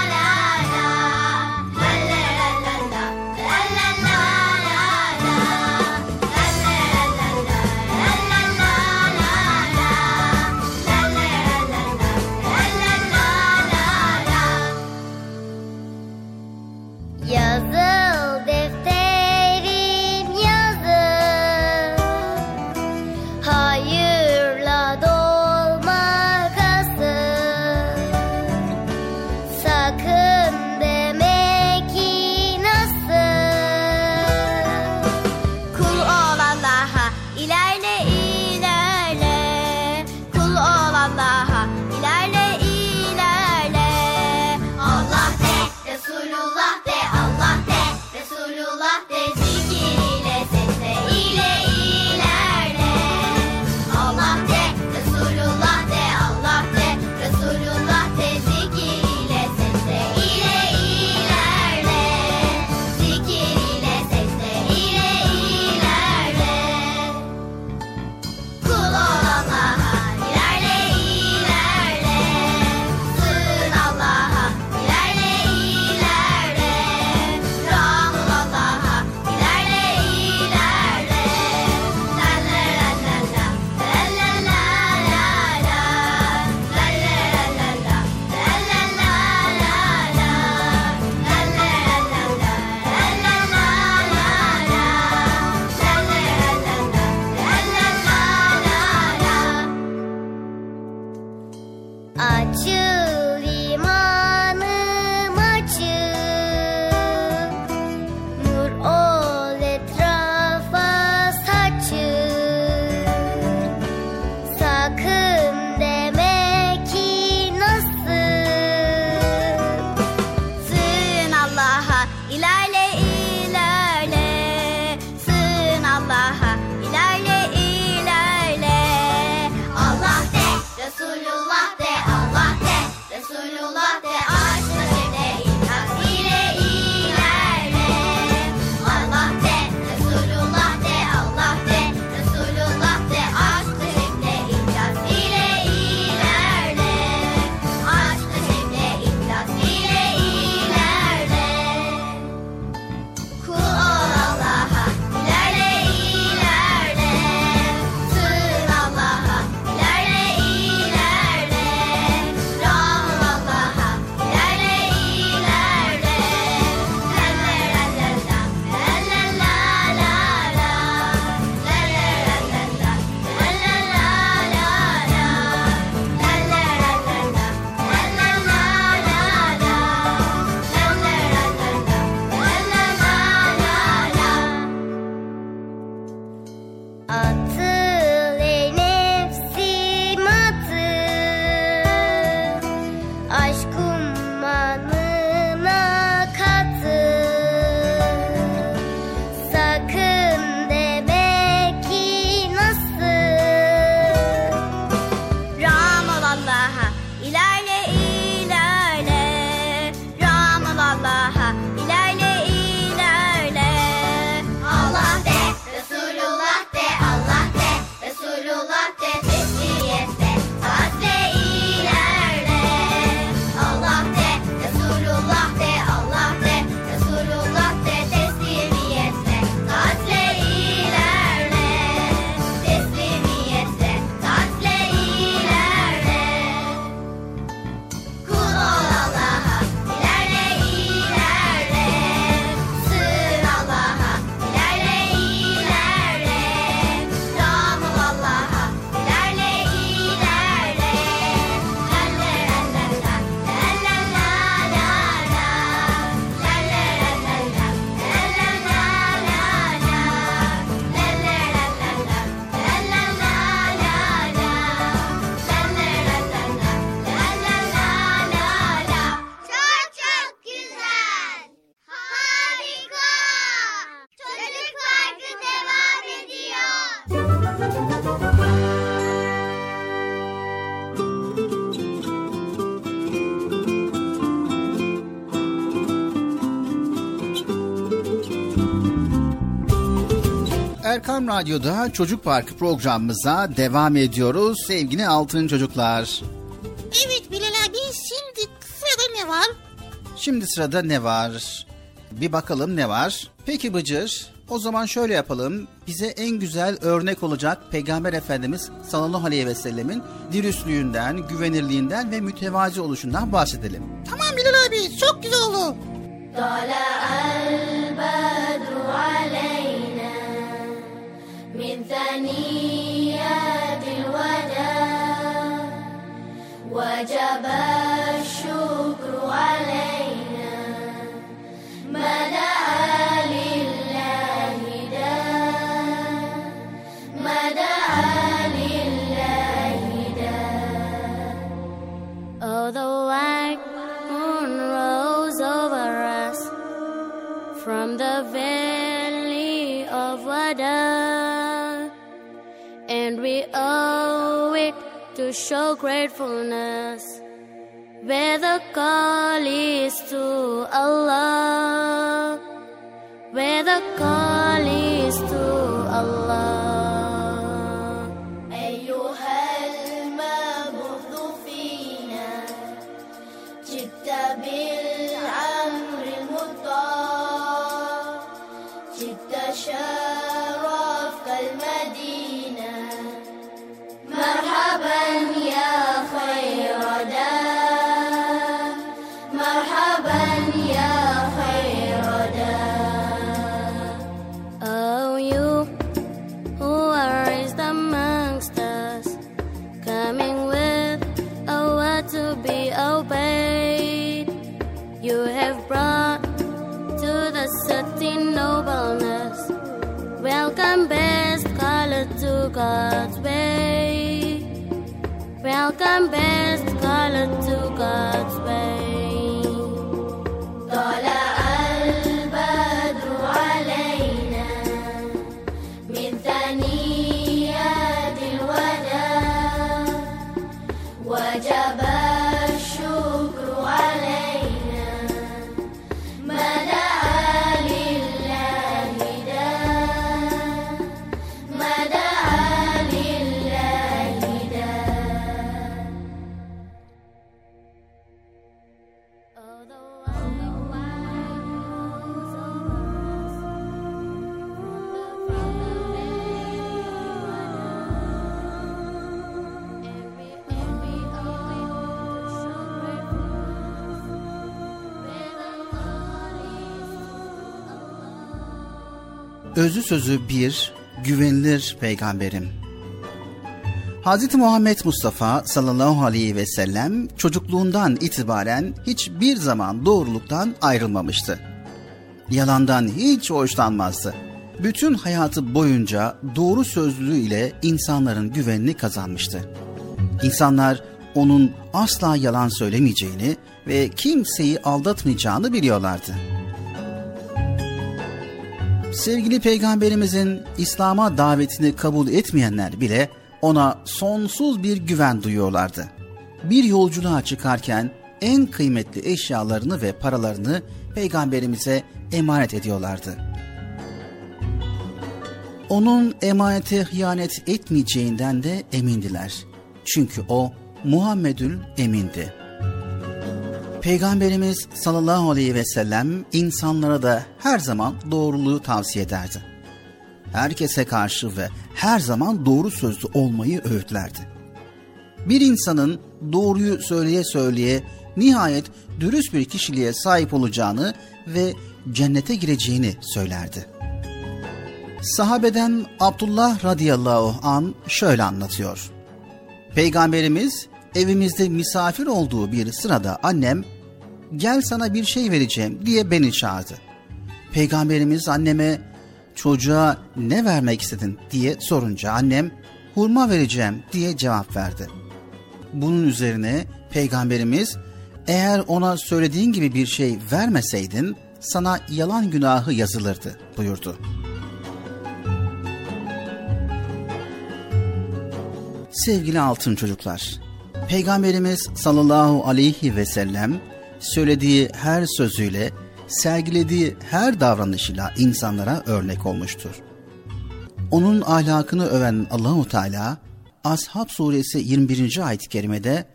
Erkam Radyo'da Çocuk Parkı programımıza devam ediyoruz sevgili altın çocuklar. Evet Bilal abi şimdi sırada ne var? Şimdi sırada ne var? Bir bakalım ne var? Peki Bıcır, o zaman şöyle yapalım. Bize en güzel örnek olacak Peygamber Efendimiz sallallahu aleyhi ve sellemin dürüstlüğünden, güvenirliğinden ve mütevazi oluşundan bahsedelim. Tamam Bilal abi çok güzel oldu. طلع البدر علينا من ثنيات الوداع وجب الشكر علينا ما دعا لله داع ما دعا لله داع Oh, the white moon rose over us from the valley of Wada, and we owe it to show gratefulness. Where the call is to Allah, where the call is to Allah. أيها المبعوث فينا جئت بالعمر المطاع جئت شرفك nobleness. Welcome, best color to God's way. Welcome, best color to God's way. Özü sözü bir, güvenilir peygamberim. Hz. Muhammed Mustafa sallallahu aleyhi ve sellem çocukluğundan itibaren hiçbir zaman doğruluktan ayrılmamıştı. Yalandan hiç hoşlanmazdı. Bütün hayatı boyunca doğru sözlülüğü ile insanların güvenini kazanmıştı. İnsanlar onun asla yalan söylemeyeceğini ve kimseyi aldatmayacağını biliyorlardı. Sevgili peygamberimizin İslam'a davetini kabul etmeyenler bile ona sonsuz bir güven duyuyorlardı. Bir yolculuğa çıkarken en kıymetli eşyalarını ve paralarını peygamberimize emanet ediyorlardı. Onun emanete hıyanet etmeyeceğinden de emindiler. Çünkü o Muhammedül Emin'di. Peygamberimiz sallallahu aleyhi ve sellem insanlara da her zaman doğruluğu tavsiye ederdi. Herkese karşı ve her zaman doğru sözlü olmayı öğütlerdi. Bir insanın doğruyu söyleye söyleye nihayet dürüst bir kişiliğe sahip olacağını ve cennete gireceğini söylerdi. Sahabeden Abdullah radıyallahu an şöyle anlatıyor. Peygamberimiz evimizde misafir olduğu bir sırada annem gel sana bir şey vereceğim diye beni çağırdı. Peygamberimiz anneme çocuğa ne vermek istedin diye sorunca annem hurma vereceğim diye cevap verdi. Bunun üzerine peygamberimiz eğer ona söylediğin gibi bir şey vermeseydin sana yalan günahı yazılırdı buyurdu. Sevgili altın çocuklar, Peygamberimiz sallallahu aleyhi ve sellem söylediği her sözüyle, sergilediği her davranışıyla insanlara örnek olmuştur. Onun ahlakını öven Allahu Teala Ashab suresi 21. ayet-i kerimede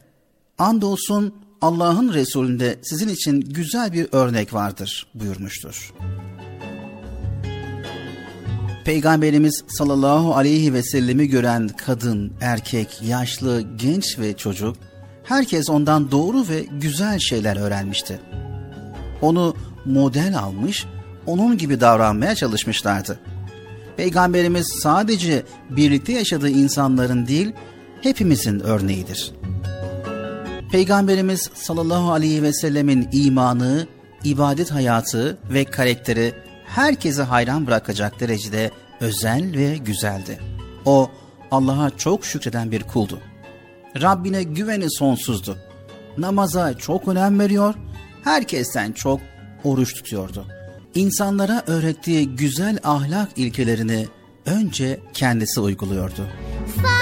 andolsun Allah'ın Resulünde sizin için güzel bir örnek vardır buyurmuştur. Peygamberimiz sallallahu aleyhi ve sellemi gören kadın, erkek, yaşlı, genç ve çocuk herkes ondan doğru ve güzel şeyler öğrenmişti. Onu model almış, onun gibi davranmaya çalışmışlardı. Peygamberimiz sadece birlikte yaşadığı insanların değil, hepimizin örneğidir. Peygamberimiz sallallahu aleyhi ve sellemin imanı, ibadet hayatı ve karakteri herkesi hayran bırakacak derecede özel ve güzeldi. O Allah'a çok şükreden bir kuldu. Rabbine güveni sonsuzdu. Namaza çok önem veriyor, herkesten çok oruç tutuyordu. İnsanlara öğrettiği güzel ahlak ilkelerini önce kendisi uyguluyordu. Fa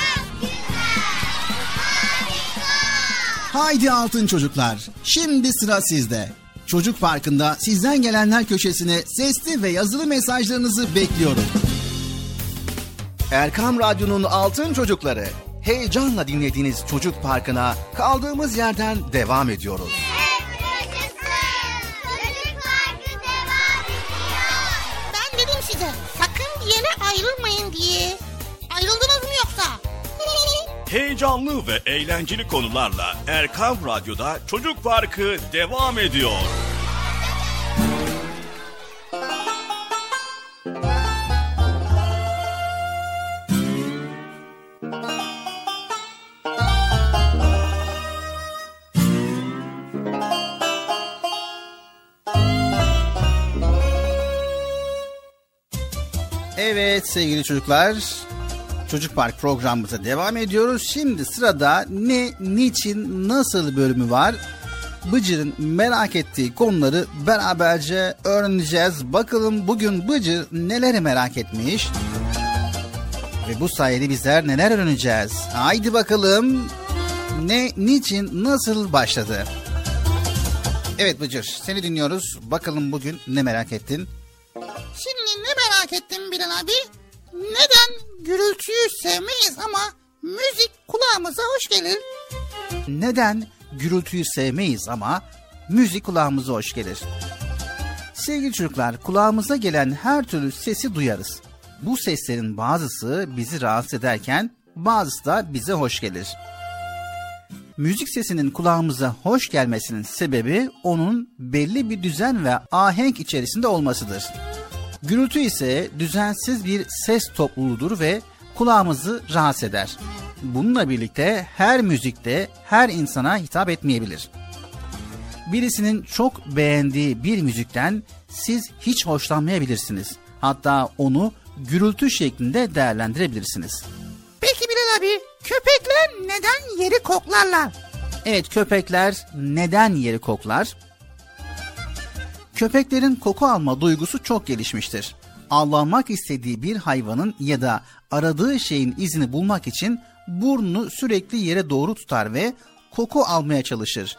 Haydi altın çocuklar. Şimdi sıra sizde. Çocuk Parkı'nda sizden gelenler köşesine sesli ve yazılı mesajlarınızı bekliyorum. Erkam Radyo'nun altın çocukları. Heyecanla dinlediğiniz Çocuk Parkı'na kaldığımız yerden devam ediyoruz. Heyecanlı ve eğlenceli konularla Erkam Radyo'da Çocuk Parkı devam ediyor. Evet sevgili çocuklar. Çocuk Park programımıza devam ediyoruz. Şimdi sırada ne, niçin, nasıl bölümü var. Bıcır'ın merak ettiği konuları beraberce öğreneceğiz. Bakalım bugün Bıcır neleri merak etmiş. Ve bu sayede bizler neler öğreneceğiz. Haydi bakalım ne, niçin, nasıl başladı. Evet Bıcır seni dinliyoruz. Bakalım bugün ne merak ettin? Şimdi ne merak ettim Bilal abi? Neden gürültüyü sevmeyiz ama müzik kulağımıza hoş gelir? Neden gürültüyü sevmeyiz ama müzik kulağımıza hoş gelir? Sevgili çocuklar, kulağımıza gelen her türlü sesi duyarız. Bu seslerin bazısı bizi rahatsız ederken bazısı da bize hoş gelir. Müzik sesinin kulağımıza hoş gelmesinin sebebi onun belli bir düzen ve ahenk içerisinde olmasıdır. Gürültü ise düzensiz bir ses topluluğudur ve kulağımızı rahatsız eder. Bununla birlikte her müzikte her insana hitap etmeyebilir. Birisinin çok beğendiği bir müzikten siz hiç hoşlanmayabilirsiniz. Hatta onu gürültü şeklinde değerlendirebilirsiniz. Peki Bilal abi köpekler neden yeri koklarlar? Evet köpekler neden yeri koklar? Köpeklerin koku alma duygusu çok gelişmiştir. Avlanmak istediği bir hayvanın ya da aradığı şeyin izini bulmak için burnunu sürekli yere doğru tutar ve koku almaya çalışır.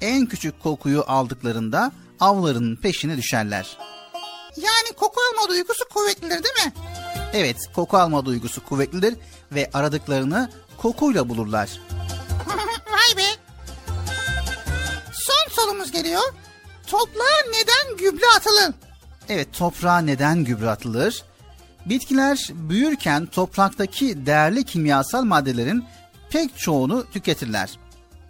En küçük kokuyu aldıklarında avlarının peşine düşerler. Yani koku alma duygusu kuvvetlidir değil mi? Evet, koku alma duygusu kuvvetlidir ve aradıklarını kokuyla bulurlar. Vay be. Son sorumuz geliyor. Toprağa neden gübre atılır? Evet, toprağa neden gübre atılır? Bitkiler büyürken topraktaki değerli kimyasal maddelerin pek çoğunu tüketirler.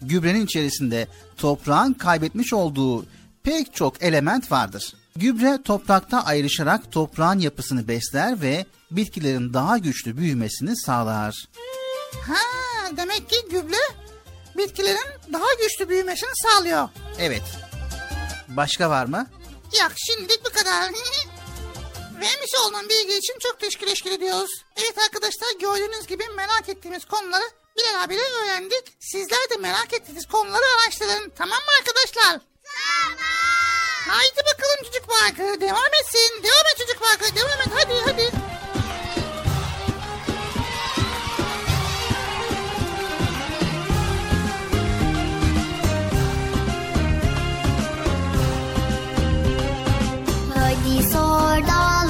Gübrenin içerisinde toprağın kaybetmiş olduğu pek çok element vardır. Gübre toprakta ayrışarak toprağın yapısını besler ve bitkilerin daha güçlü büyümesini sağlar. Ha, demek ki gübre bitkilerin daha güçlü büyümesini sağlıyor. Evet. Başka var mı? Yok şimdilik bu kadar. Vermiş olduğun bilgi için çok teşekkür ediyoruz. Evet arkadaşlar gördüğünüz gibi merak ettiğimiz konuları abiyle öğrendik. Sizler de merak ettiğiniz konuları araştırın. Tamam mı arkadaşlar? Tamam. Haydi bakalım çocuk parkı. Devam etsin. Devam et çocuk parkı. Devam et. Hadi hadi. Mavi sordal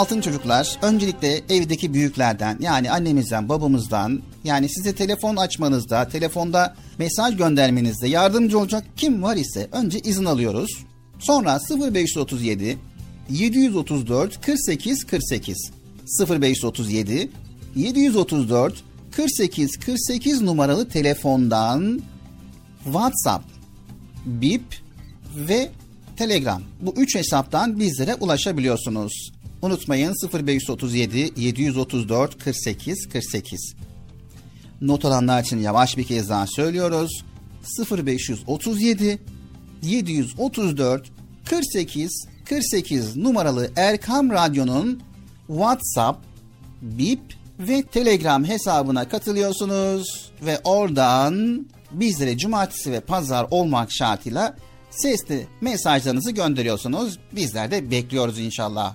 altın çocuklar, öncelikle evdeki büyüklerden yani annemizden, babamızdan yani size telefon açmanızda, telefonda mesaj göndermenizde yardımcı olacak kim var ise önce izin alıyoruz. Sonra 0537 734 48 48 0537 734 48 48 numaralı telefondan WhatsApp, Bip ve Telegram. Bu üç hesaptan bizlere ulaşabiliyorsunuz. Unutmayın 0537 734 48 48. Not alanlar için yavaş bir kez daha söylüyoruz. 0537 734 48 48 numaralı Erkam Radyo'nun WhatsApp, Bip ve Telegram hesabına katılıyorsunuz ve oradan bizlere cumartesi ve pazar olmak şartıyla sesli mesajlarınızı gönderiyorsunuz. Bizler de bekliyoruz inşallah.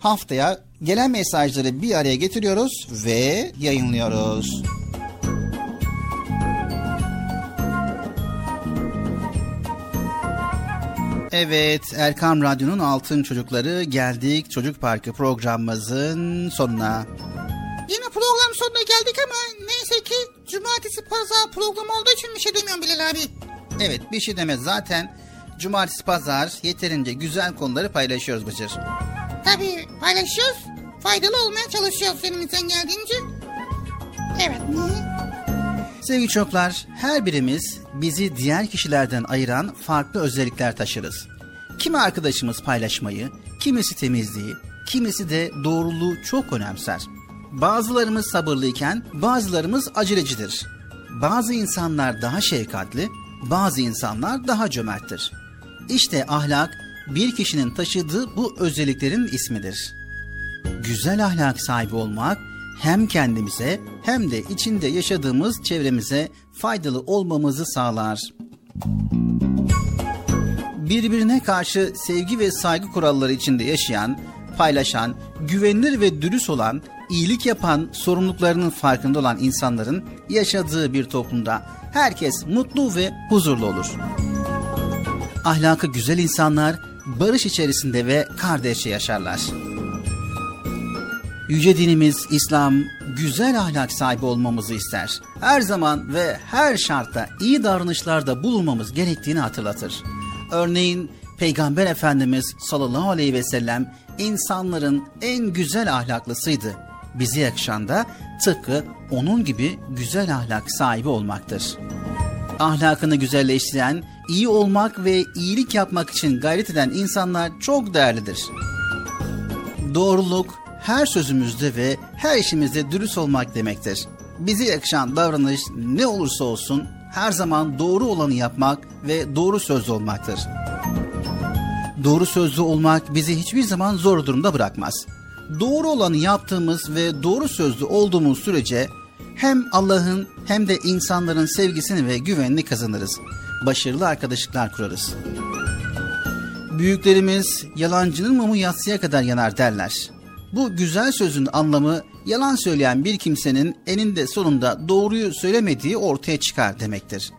Haftaya gelen mesajları bir araya getiriyoruz ve yayınlıyoruz. Evet Erkam Radyo'nun Altın Çocukları geldik Çocuk Parkı programımızın sonuna. Yine program sonuna geldik ama neyse ki cumartesi pazar program olduğu için bir şey demiyorum Bilal abi. Evet bir şey demez zaten cumartesi pazar yeterince güzel konuları paylaşıyoruz Bıcır. Tabii paylaşıyoruz. Faydalı olmaya çalışıyoruz elimizden geldiğince. Evet. Sevgili çocuklar, her birimiz bizi diğer kişilerden ayıran farklı özellikler taşırız. Kimi arkadaşımız paylaşmayı, kimisi temizliği, kimisi de doğruluğu çok önemser. Bazılarımız sabırlıyken bazılarımız acelecidir. Bazı insanlar daha şefkatli, bazı insanlar daha cömerttir. İşte ahlak bir kişinin taşıdığı bu özelliklerin ismidir. Güzel ahlak sahibi olmak hem kendimize hem de içinde yaşadığımız çevremize faydalı olmamızı sağlar. Birbirine karşı sevgi ve saygı kuralları içinde yaşayan, paylaşan, güvenilir ve dürüst olan, iyilik yapan, sorumluluklarının farkında olan insanların yaşadığı bir toplumda herkes mutlu ve huzurlu olur. Ahlakı güzel insanlar barış içerisinde ve kardeşçe yaşarlar. Yüce dinimiz İslam güzel ahlak sahibi olmamızı ister. Her zaman ve her şartta iyi davranışlarda bulunmamız gerektiğini hatırlatır. Örneğin Peygamber Efendimiz sallallahu aleyhi ve sellem insanların en güzel ahlaklısıydı. Bize yakışan da tıpkı onun gibi güzel ahlak sahibi olmaktır. Ahlakını güzelleştiren, iyi olmak ve iyilik yapmak için gayret eden insanlar çok değerlidir. Doğruluk, her sözümüzde ve her işimizde dürüst olmak demektir. Bize yakışan davranış ne olursa olsun her zaman doğru olanı yapmak ve doğru sözlü olmaktır. Doğru sözlü olmak bizi hiçbir zaman zor durumda bırakmaz. Doğru olanı yaptığımız ve doğru sözlü olduğumuz sürece hem Allah'ın hem de insanların sevgisini ve güvenini kazanırız. Başarılı arkadaşlıklar kurarız. Büyüklerimiz yalancının mumu yatsıya kadar yanar derler. Bu güzel sözün anlamı yalan söyleyen bir kimsenin eninde sonunda doğruyu söylemediği ortaya çıkar demektir.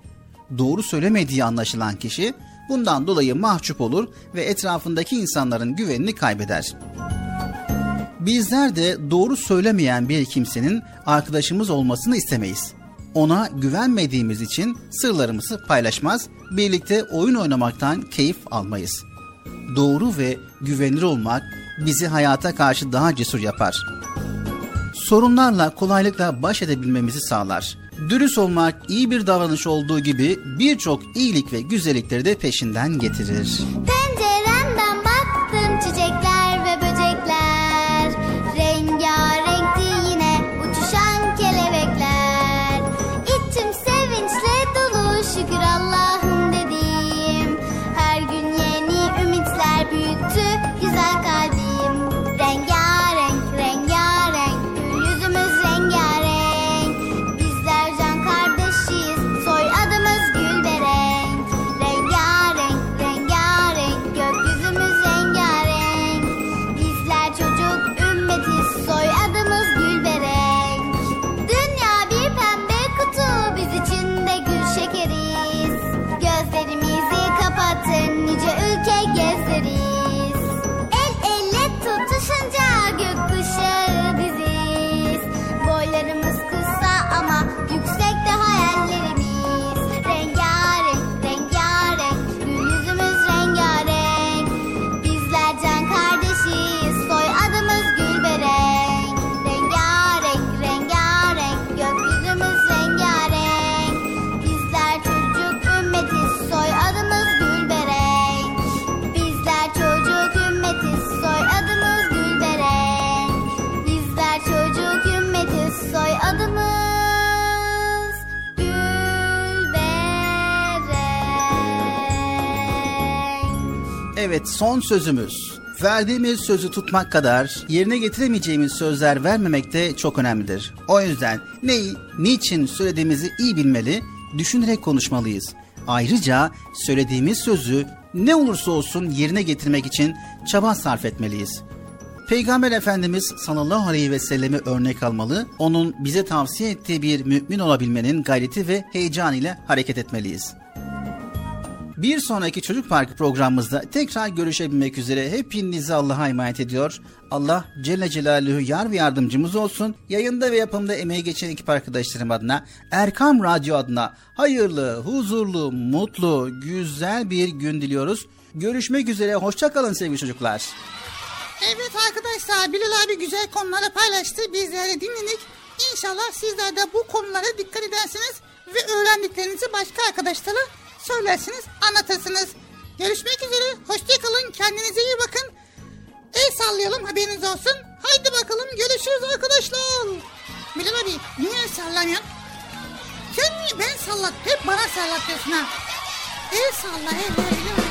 Doğru söylemediği anlaşılan kişi bundan dolayı mahcup olur ve etrafındaki insanların güvenini kaybeder. Bizler de doğru söylemeyen bir kimsenin arkadaşımız olmasını istemeyiz. Ona güvenmediğimiz için sırlarımızı paylaşmaz, birlikte oyun oynamaktan keyif almayız. Doğru ve güvenilir olmak bizi hayata karşı daha cesur yapar. Sorunlarla kolaylıkla baş edebilmemizi sağlar. Dürüst olmak iyi bir davranış olduğu gibi birçok iyilik ve güzellikleri de peşinden getirir. Penceremden Evet son sözümüz. Verdiğimiz sözü tutmak kadar yerine getiremeyeceğimiz sözler vermemek de çok önemlidir. O yüzden neyi, niçin söylediğimizi iyi bilmeli, düşünerek konuşmalıyız. Ayrıca söylediğimiz sözü ne olursa olsun yerine getirmek için çaba sarf etmeliyiz. Peygamber Efendimiz sallallahu aleyhi ve sellemi örnek almalı, onun bize tavsiye ettiği bir mümin olabilmenin gayreti ve heyecanı ile hareket etmeliyiz. Bir sonraki Çocuk Parkı programımızda tekrar görüşebilmek üzere hepinizi Allah'a emanet ediyor. Allah Celle Celaluhu yar ve yardımcımız olsun. Yayında ve yapımda emeği geçen ekip arkadaşlarım adına, Erkam Radyo adına hayırlı, huzurlu, mutlu, güzel bir gün diliyoruz. Görüşmek üzere, hoşçakalın sevgili çocuklar. Evet arkadaşlar Bilal abi güzel konuları paylaştı. Bizler de dinledik. İnşallah sizler de bu konulara dikkat edersiniz ve öğrendiklerinizi başka arkadaşlara söylersiniz, anlatırsınız. Görüşmek üzere. Hoşçakalın. Kendinize iyi bakın. El sallayalım haberiniz olsun. Haydi bakalım görüşürüz arkadaşlar. Bilal abi niye el sallamıyorsun? Sen niye ben sallat? Hep bana sallatıyorsun ha. El salla el el Bilal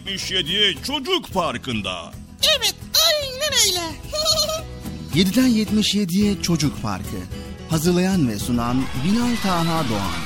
77'ye Çocuk Parkı'nda. Evet aynen öyle. 7'den 77'ye Çocuk Parkı. Hazırlayan ve sunan Binal Taha Doğan.